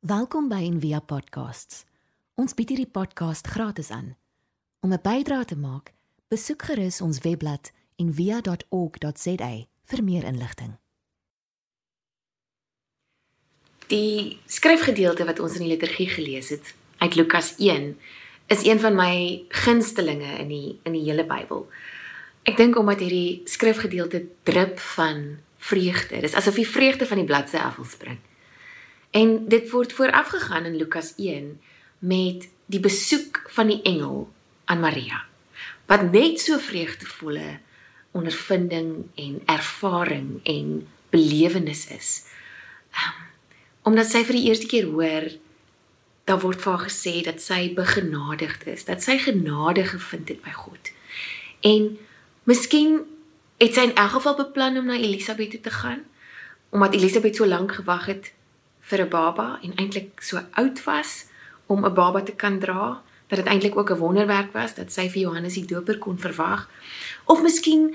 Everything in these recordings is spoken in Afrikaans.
Welkom by Envia Podcasts. Ons bied hierdie podcast gratis aan. Om 'n bydrae te maak, besoek gerus ons webblad en via.org.za vir meer inligting. Die skryfgedeelte wat ons in die liturgie gelees het uit Lukas 1 is een van my gunstelinge in die in die hele Bybel. Ek dink omdat hierdie skrifgedeelte drup van vreugde. Dis asof die vreugde van die bladsy af wil spring. En dit word voorafgegaan in Lukas 1 met die besoek van die engel aan Maria. Wat net so vreugdevolle ondervinding en ervaring en belewenis is. Um, omdat sy vir die eerste keer hoor daar word vir haar gesê dat sy begenadigd is, dat sy genade gevind het by God. En miskien het sy in elk geval beplan om na Elisabet toe te gaan omdat Elisabet so lank gewag het vir 'n baba en eintlik so oud was om 'n baba te kan dra, dat dit eintlik ook 'n wonderwerk was dat sy vir Johannes die Doper kon verwag. Of miskien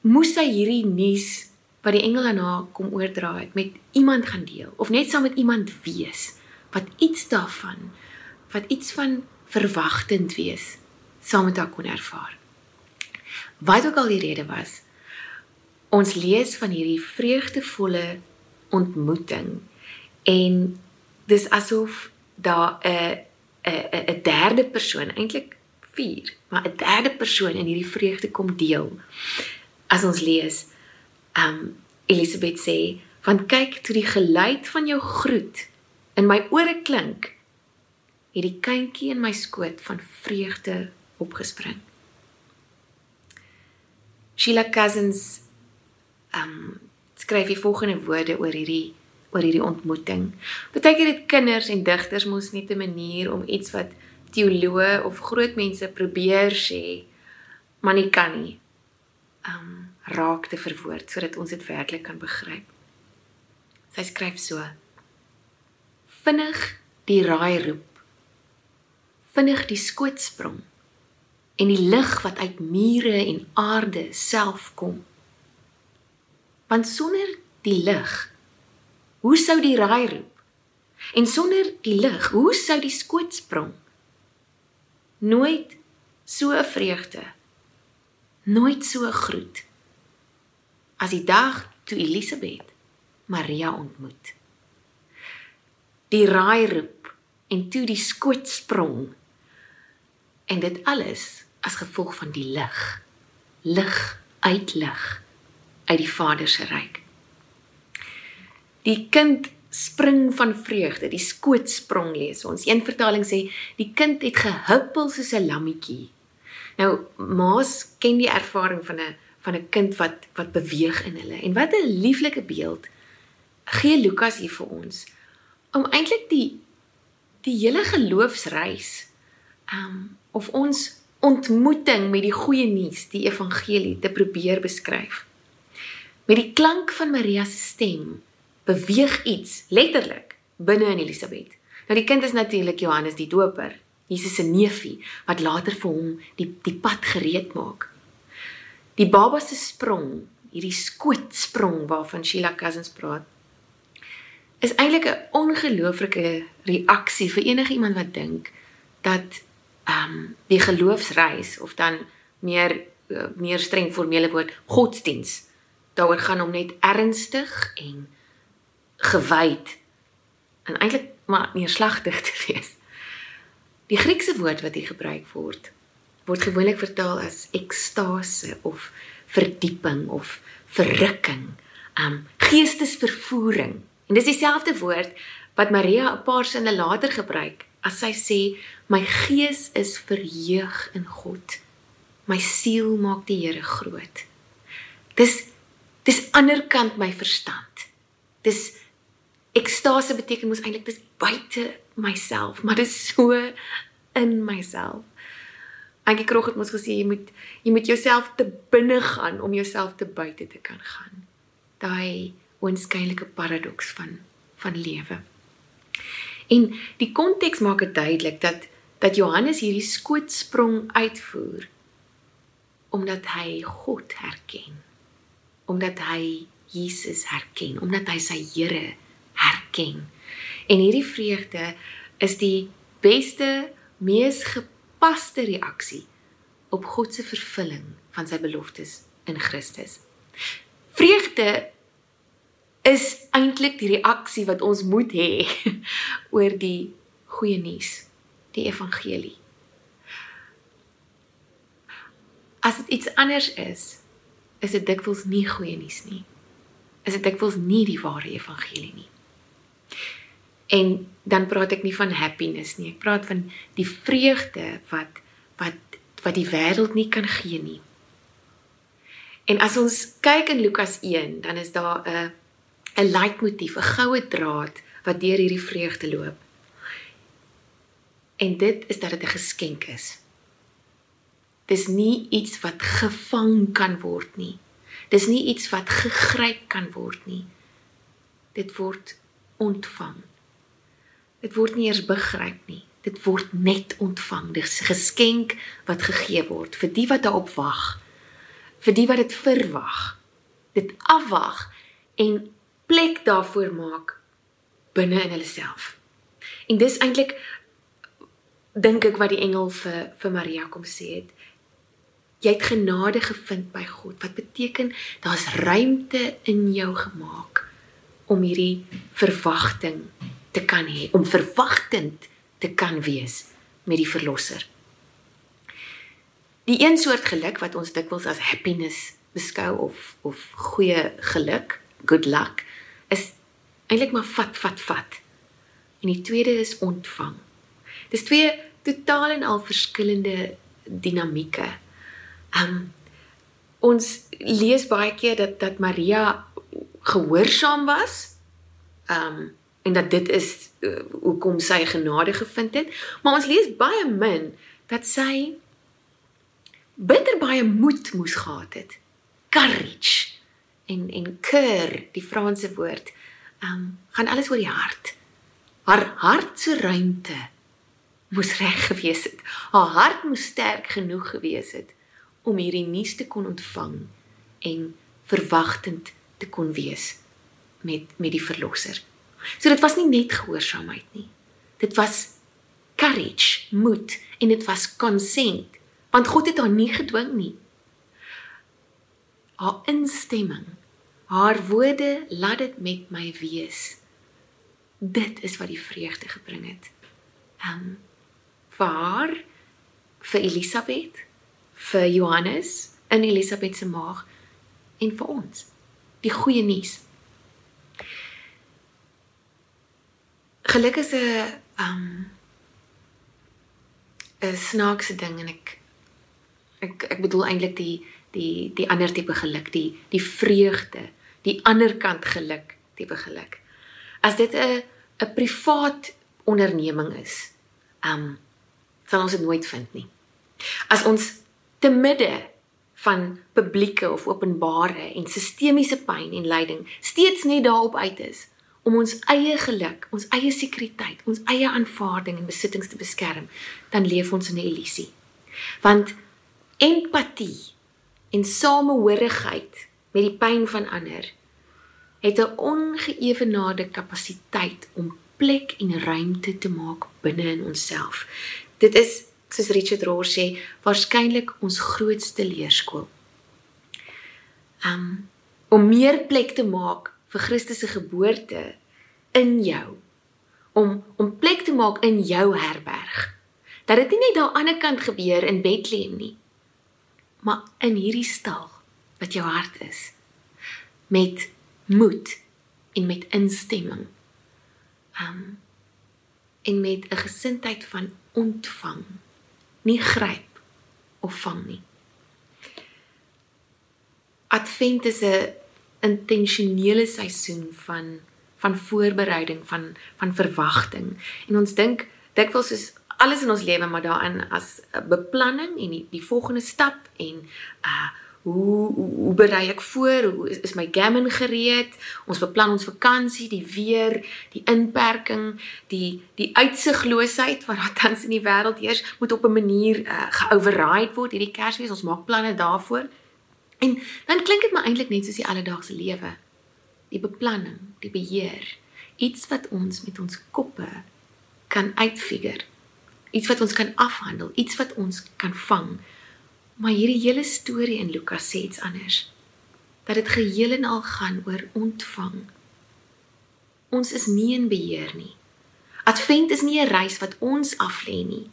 moes sy hierdie nuus wat die engel aan haar kom oordra het met iemand gaan deel of net saam met iemand wees wat iets daarvan wat iets van verwagtend wees saam met haar kon ervaar. Wat ook al die rede was, ons lees van hierdie vreugdevolle ontmoeting en dis asof daar 'n 'n 'n derde persoon eintlik 4, maar 'n derde persoon in hierdie vreugde kom deel. As ons lees um Elisabeth sê, "Want kyk toe die geluid van jou groet in my ore klink, het die kindjie in my skoot van vreugde opgespring." Sheila Cousins um skryf die volgende woorde oor hierdie oor hierdie ontmoeting. Partykeer het kinders en digters mos net 'n manier om iets wat teoloë of groot mense probeer sê, maar nie kan nie. Um raak te verwoord sodat ons dit werklik kan begryp. Sy skryf so: Vinnig die raai roep. Vinnig die skoot sprong en die lig wat uit mure en aarde self kom. Want sonder die lig hoe sou die raai roep? En sonder die lig, hoe sou die skoot sprong? Nooit so 'n vreugde. Nooit so 'n groet as die dag toe Elisabet Maria ontmoet. Die raai roep en toe die skoot sprong. En dit alles as gevolg van die lig. Lig uit lig uit die Vader se ryk. Die kind spring van vreugde, die skoot sprong lees ons. Een vertaling sê die kind het gehuppel soos 'n lammetjie. Nou ma's ken die ervaring van 'n van 'n kind wat wat beweeg in hulle. En wat 'n lieflike beeld gee Lukas hier vir ons om eintlik die die hele geloofsreis um of ons ontmoeting met die goeie nuus, die evangelie te probeer beskryf. Met die klank van Maria se stem beweeg iets letterlik binne in Elisabet. Nou die kind is natuurlik Johannes die Doper, Jesus se neefie wat later vir hom die die pad gereed maak. Die baba se sprong, hierdie skoot sprong waarvan Sheila Cousins praat, is eintlik 'n ongelooflike reaksie vir enige iemand wat dink dat ehm um, die geloofsreis of dan meer uh, meer streng formele woord godsdiens daaroor gaan om net ernstig en gewyd en eintlik maar neerslagtig te wees. Die Griekse woord wat hier gebruik word word gewoonlik vertaal as ekstase of verdieping of verrukking, um geestesvervoering. En dis dieselfde woord wat Maria 'n paar sinne later gebruik as sy sê my gees is verheug in God. My siel maak die Here groot. Dis dis anderkant my verstand. Dis ekstase beteken mos eintlik dis buite myself, maar dis so in myself. Angie Krog het ons gesê jy moet jy moet jouself te binne gaan om jouself te buite te kan gaan. Daai onskynlike paradoks van van lewe. En die konteks maak dit duidelik dat dat Johannes hierdie skootsprong uitvoer omdat hy God herken. Omdat hy Jesus herken, omdat hy sy Here herken. En hierdie vreugde is die beste, mees gepaste reaksie op God se vervulling van sy beloftes in Christus. Vreugde is eintlik die reaksie wat ons moet hê oor die goeie nuus, die evangelie. As dit iets anders is, is dit dikwels nie goeie nuus nie. Is dit dikwels nie die ware evangelie nie. En dan praat ek nie van happiness nie. Ek praat van die vreugde wat wat wat die wêreld nie kan gee nie. En as ons kyk in Lukas 1, dan is daar 'n 'n leitmotief, 'n goue draad wat deur hierdie vreugde loop. En dit is dat dit 'n geskenk is. Dis nie iets wat gevang kan word nie. Dis nie iets wat gegryp kan word nie. Dit word ontvang. Dit word nie eers begryp nie. Dit word net ontvang. Dis geskenk wat gegee word vir die wat daarop wag. Vir die wat dit verwag. Dit afwag en plek daarvoor maak binne in hulle self. En dis eintlik dink ek wat die engel vir vir Maria kom sê het. Jy het genade gevind by God. Wat beteken daar's ruimte in jou gemaak om hierdie verwagting te kan hê, om verwagtend te kan wees met die verlosser. Die een soort geluk wat ons dikwels as happiness beskou of of goeie geluk, good luck, is eintlik maar vat vat vat. En die tweede is ontvang. Dis twee totaal en al verskillende dinamieke. Um ons lees baie keer dat dat Maria gehoorsaam was. Um en dat dit is uh, hoekom sy genade gevind het, maar ons lees baie min dat sy bitter baie moed moes gehad het. Courage en en keur, die Franse woord, um gaan alles oor die hart. Haar hart se ruimte moes reg gewees het. Haar hart moes sterk genoeg gewees het om hierdie nuus te kon ontvang en verwagtend te kon wees met met die verlosser. So dit was nie net gehoorsaamheid nie. Dit was courage, moed en dit was consent, want God het haar nie gedwing nie. Haar instemming, haar woorde, laat dit met my wees. Dit is wat die vreugde gebring het. Ehm um, vir haar vir Elisabeth vir Johannes in Elisabeth se maag en vir ons die goeie nuus geluk is 'n um 'n snaakse ding en ek ek ek bedoel eintlik die die die ander tipe geluk die die vreugde die ander kant geluk tipe geluk as dit 'n 'n privaat onderneming is um sal ons dit nooit vind nie. As ons te midde van publieke of openbare en sistemiese pyn en lyding steeds net daarop uit is om ons eie geluk, ons eie sekuriteit, ons eie aanvaarding en besittings te beskerm, dan leef ons in 'n illusie. Want empatie en samehorigheid met die pyn van ander het 'n ongeëwenaarde kapasiteit om plek en ruimte te maak binne in onsself. Dit is soos Richard Rohr sê, waarskynlik ons grootste leerskool. Um om meer plek te maak vir Christus se geboorte in jou. Om om plek te maak in jou herberg. Dat dit nie net daar aan die ander kant gebeur in Bethlehem nie, maar in hierdie stal wat jou hart is. Met moed en met instemming. Um en met 'n gesindheid van ontvang, nie gryp of vang nie. Advent is 'n intentionele seisoen van van voorbereiding, van van verwagting. En ons dink dikwels is alles in ons lewe maar daarin as 'n beplanning en die, die volgende stap en uh hoe hoe, hoe berei ek voor? Hoe is, is my gammon gereed? Ons beplan ons vakansie, die weer, die inperking, die die uitsigloosheid wat tans in die wêreld heers, moet op 'n manier uh, geoverride word hierdie Kersfees. Ons maak planne daarvoor. En dan klink dit maar eintlik net soos die alledaagse lewe. Die beplanning, die beheer, iets wat ons met ons koppe kan uitfigure. Iets wat ons kan afhandel, iets wat ons kan vang. Maar hierdie hele storie in Lukas sê iets anders. Dat dit geheel en al gaan oor ontvang. Ons is nie in beheer nie. Advent is nie 'n reis wat ons aflê nie.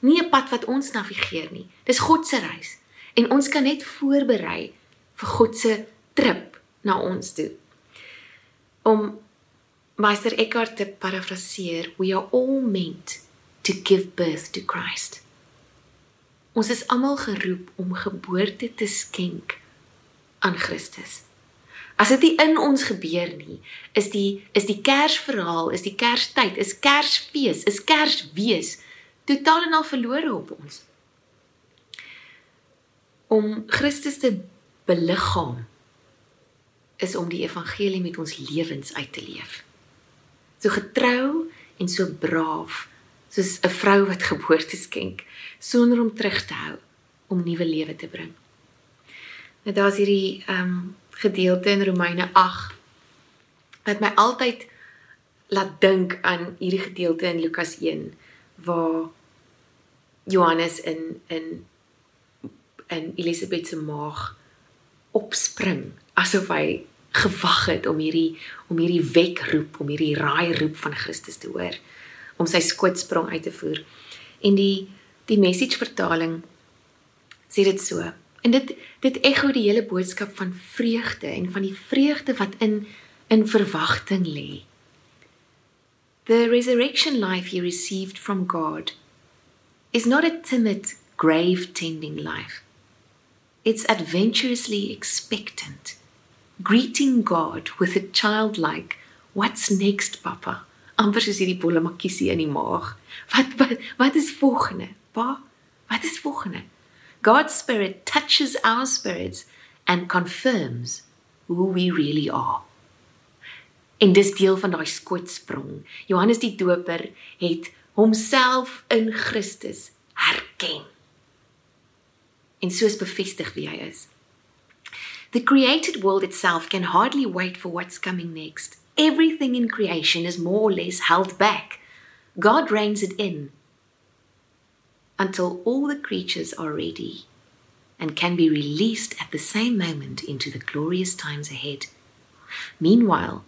Nie 'n pad wat ons navigeer nie. Dis God se reis en ons kan net voorberei vir God se trip na ons toe. Om Meister Eckhart te parafraseer, we are all meant to give birth to Christ. Ons is almal geroep om geboorte te skenk aan Christus. As dit nie in ons gebeur nie, is die is die Kersverhaal, is die Kerstyd, is Kersfees, is Kerswees totaal en al verlore op ons. Om Christus te beliggaam is om die evangelie met ons lewens uit te leef. So getrou en so braaf soos 'n vrou wat geboorte skenk sonder om terug te hou om nuwe lewe te bring. Nou daar's hierdie ehm um, gedeelte in Romeine 8 wat my altyd laat dink aan hierdie gedeelte in Lukas 1 waar Johannes in in in Elisabeth se maag opspring asof hy gewag het om hierdie om hierdie wekroep om hierdie raai roep van Christus te hoor om sy skootsprong uit te voer. En die die message vertaling sê dit so. En dit dit ekho die hele boodskap van vreugde en van die vreugde wat in in verwagting lê. The resurrection life you received from God is not a timid grave tending life. It's adventurously expectant, greeting God with a childlike, what's next, Papa? amper soos hierdie bolle makiesie in die maag. Wat wat wat is volgende? Pa, wat is volgende? God's spirit touches our spirits and confirms who we really are. En dis deel van daai skootsprong. Johannes die Doper het homself in Christus herken. En soos bevestig wie hy is. The created world itself can hardly wait for what's coming next. Everything in creation is more or less held back. God reins it in until all the creatures are ready and can be released at the same moment into the glorious times ahead. Meanwhile,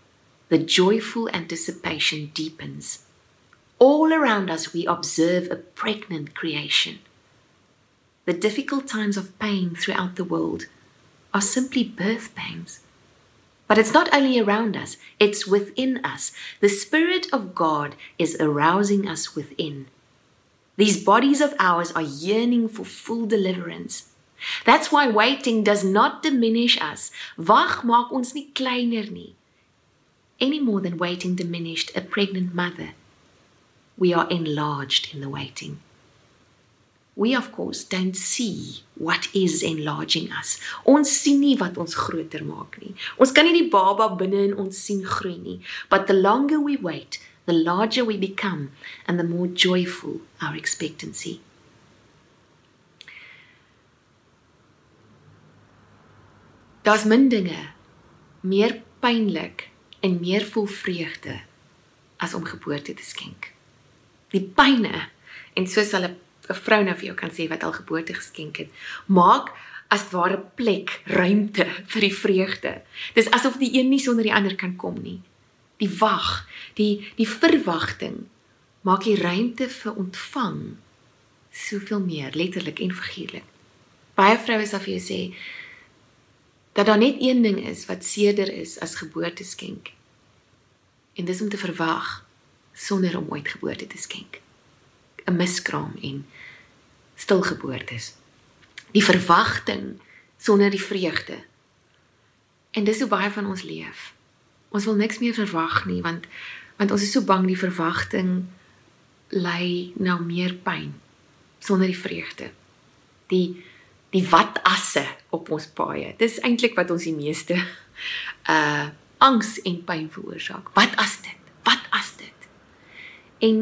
the joyful anticipation deepens. All around us, we observe a pregnant creation. The difficult times of pain throughout the world are simply birth pangs. But it's not only around us, it's within us. The Spirit of God is arousing us within. These bodies of ours are yearning for full deliverance. That's why waiting does not diminish us. Wag maak ons nie kleiner nie. Any more than waiting diminished a pregnant mother. We are enlarged in the waiting. We of course don't see what is enlarging us. Ons sien nie wat ons groter maak nie. Ons kan nie die baba binne in ons sien groei nie. But the longer we wait, the larger we become and the more joyful our expectancy. Daar's min dinge meer pynlik en meer vol vreugde as om geboorte te skenk. Die pyne en soos hulle 'n vrou nou vir jou kan sê wat al geboorte geskenk het, maak as ware plek, ruimte vir die vreugde. Dis asof die een nie sonder die ander kan kom nie. Die wag, die die verwagting maak die ruimte vir ontvang soveel meer letterlik en figuurlik. Baie vroue sal vir jou sê dat daar net een ding is wat seerder is as geboorte skenk. En dis om te verwag sonder om ooit geboorte te skenk. 'n miskraam en stilgeboortes. Die verwagting sonder die vreugde. En dis hoe baie van ons leef. Ons wil niks meer verwag nie want want ons is so bang die verwagting lei na meer pyn sonder die vreugde. Die die wat asse op ons paaie. Dis eintlik wat ons die meeste uh angs en pyn veroorsaak. Wat as dit? Wat as dit? En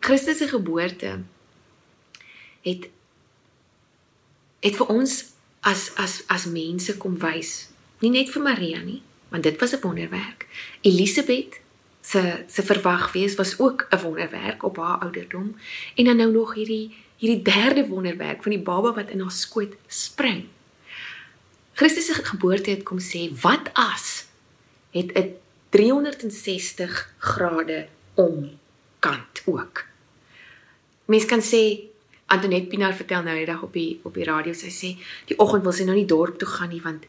Christus se geboorte het het vir ons as as as mense kom wys. Nie net vir Maria nie, want dit was 'n wonderwerk. Elisabeth se se verwag wees was ook 'n wonderwerk op haar ouderdom en dan nou nog hierdie hierdie derde wonderwerk van die baba wat in haar skoot spring. Christus se geboorte het kom sê wat as het 'n 360 grade om kant ook. Mens kan sê Antoinette Pinaar vertel nou die dag op die op die radio sy sê die oggend wil sy nou nie dorp toe gaan nie want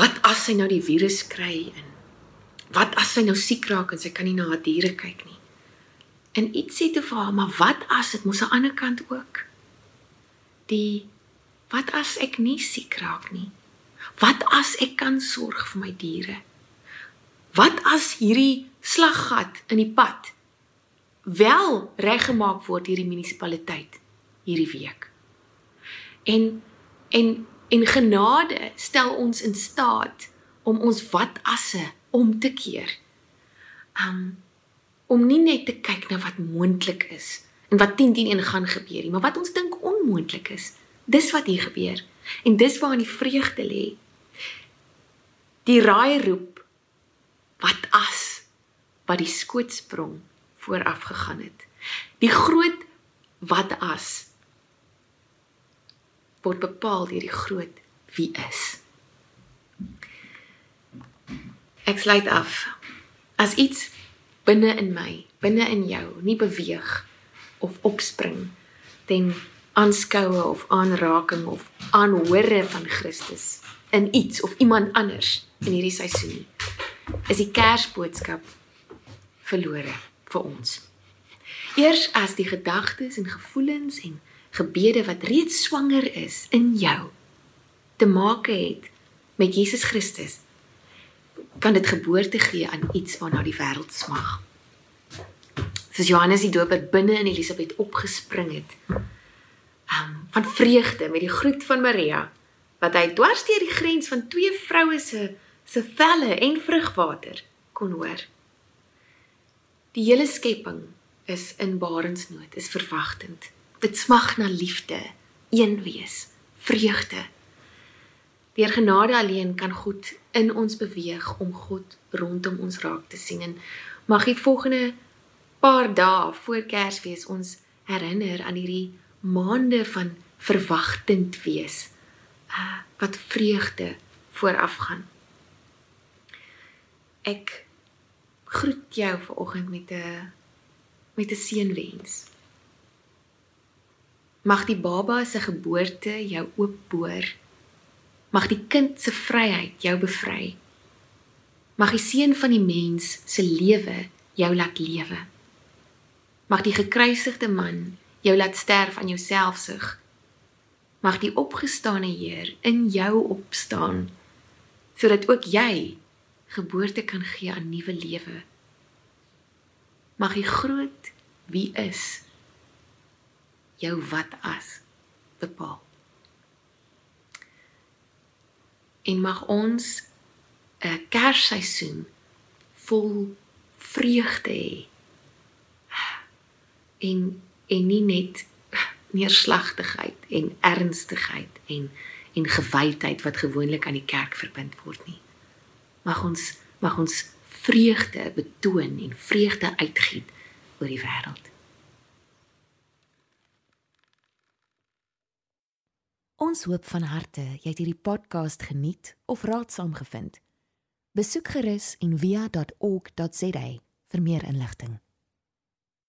wat as sy nou die virus kry en wat as sy nou siek raak en sy kan nie na haar diere kyk nie. En iets sê te vir haar, maar wat as dit mos aan die ander kant ook? Die wat as ek nie siek raak nie? Wat as ek kan sorg vir my diere? Wat as hierdie slaggat in die pad wel reggemaak word hierdie munisipaliteit hierdie week? En en en genade stel ons in staat om ons wat asse om te keer. Um om nie net te kyk na wat moontlik is en wat 10 10 gaan gebeur nie, maar wat ons dink onmoontlik is. Dis wat hier gebeur. En dis waar in die vreugde lê. Die raai roep wat as wat die skootsprong vooraf gegaan het. Die groot wat as word bepaal deur die groot wie is. Ek sluit af. As iets binne in my, binne in jou nie beweeg of opspring ten aanskoue of aanraking of aanhore van Christus in iets of iemand anders in hierdie seisoen nie, is die Kersboodskap verlore vir ons. Eers as die gedagtes en gevoelens en gebede wat reeds swanger is in jou te maak het met Jesus Christus kan dit geboorte gee aan iets waarna die wêreld smag. Soos Johannes die Doper binne in Elisabet opgespring het. Um van vreugde met die groet van Maria wat hy dwars deur die grens van twee vroue se se velle en vrugwater kon hoor. Die hele skepping is in barensnood, is verwagtend. Dit smag na liefde, een wees, vreugde. Deur genade alleen kan God in ons beweeg om God rondom ons raak te sien en mag die volgende paar dae voor Kersfees ons herinner aan hierdie maande van verwagtend wees uh, wat vreugde voorafgaan. Ek groet jou vanoggend met 'n met 'n seënwens. Mag die baba se geboorte jou oopboor Mag die kind se vryheid jou bevry. Mag die seun van die mens se lewe jou laat lewe. Mag die gekruisigde man jou laat sterf aan jou selfsug. Mag die opgestane Heer in jou opstaan sodat ook jy geboorte kan gee aan nuwe lewe. Mag die groot wie is jou wat as bepaal. en mag ons 'n kersseisoen vol vreugde hê. En en nie net neerslagtigheid en ernstigheid en en gewydheid wat gewoonlik aan die kerk verbind word nie. Mag ons mag ons vreugde betoon en vreugde uitgiet oor die wêreld. Ons hoop van harte jy het hierdie podcast geniet of raadsaam gevind. Besoek gerus en via.ok.za vir meer inligting.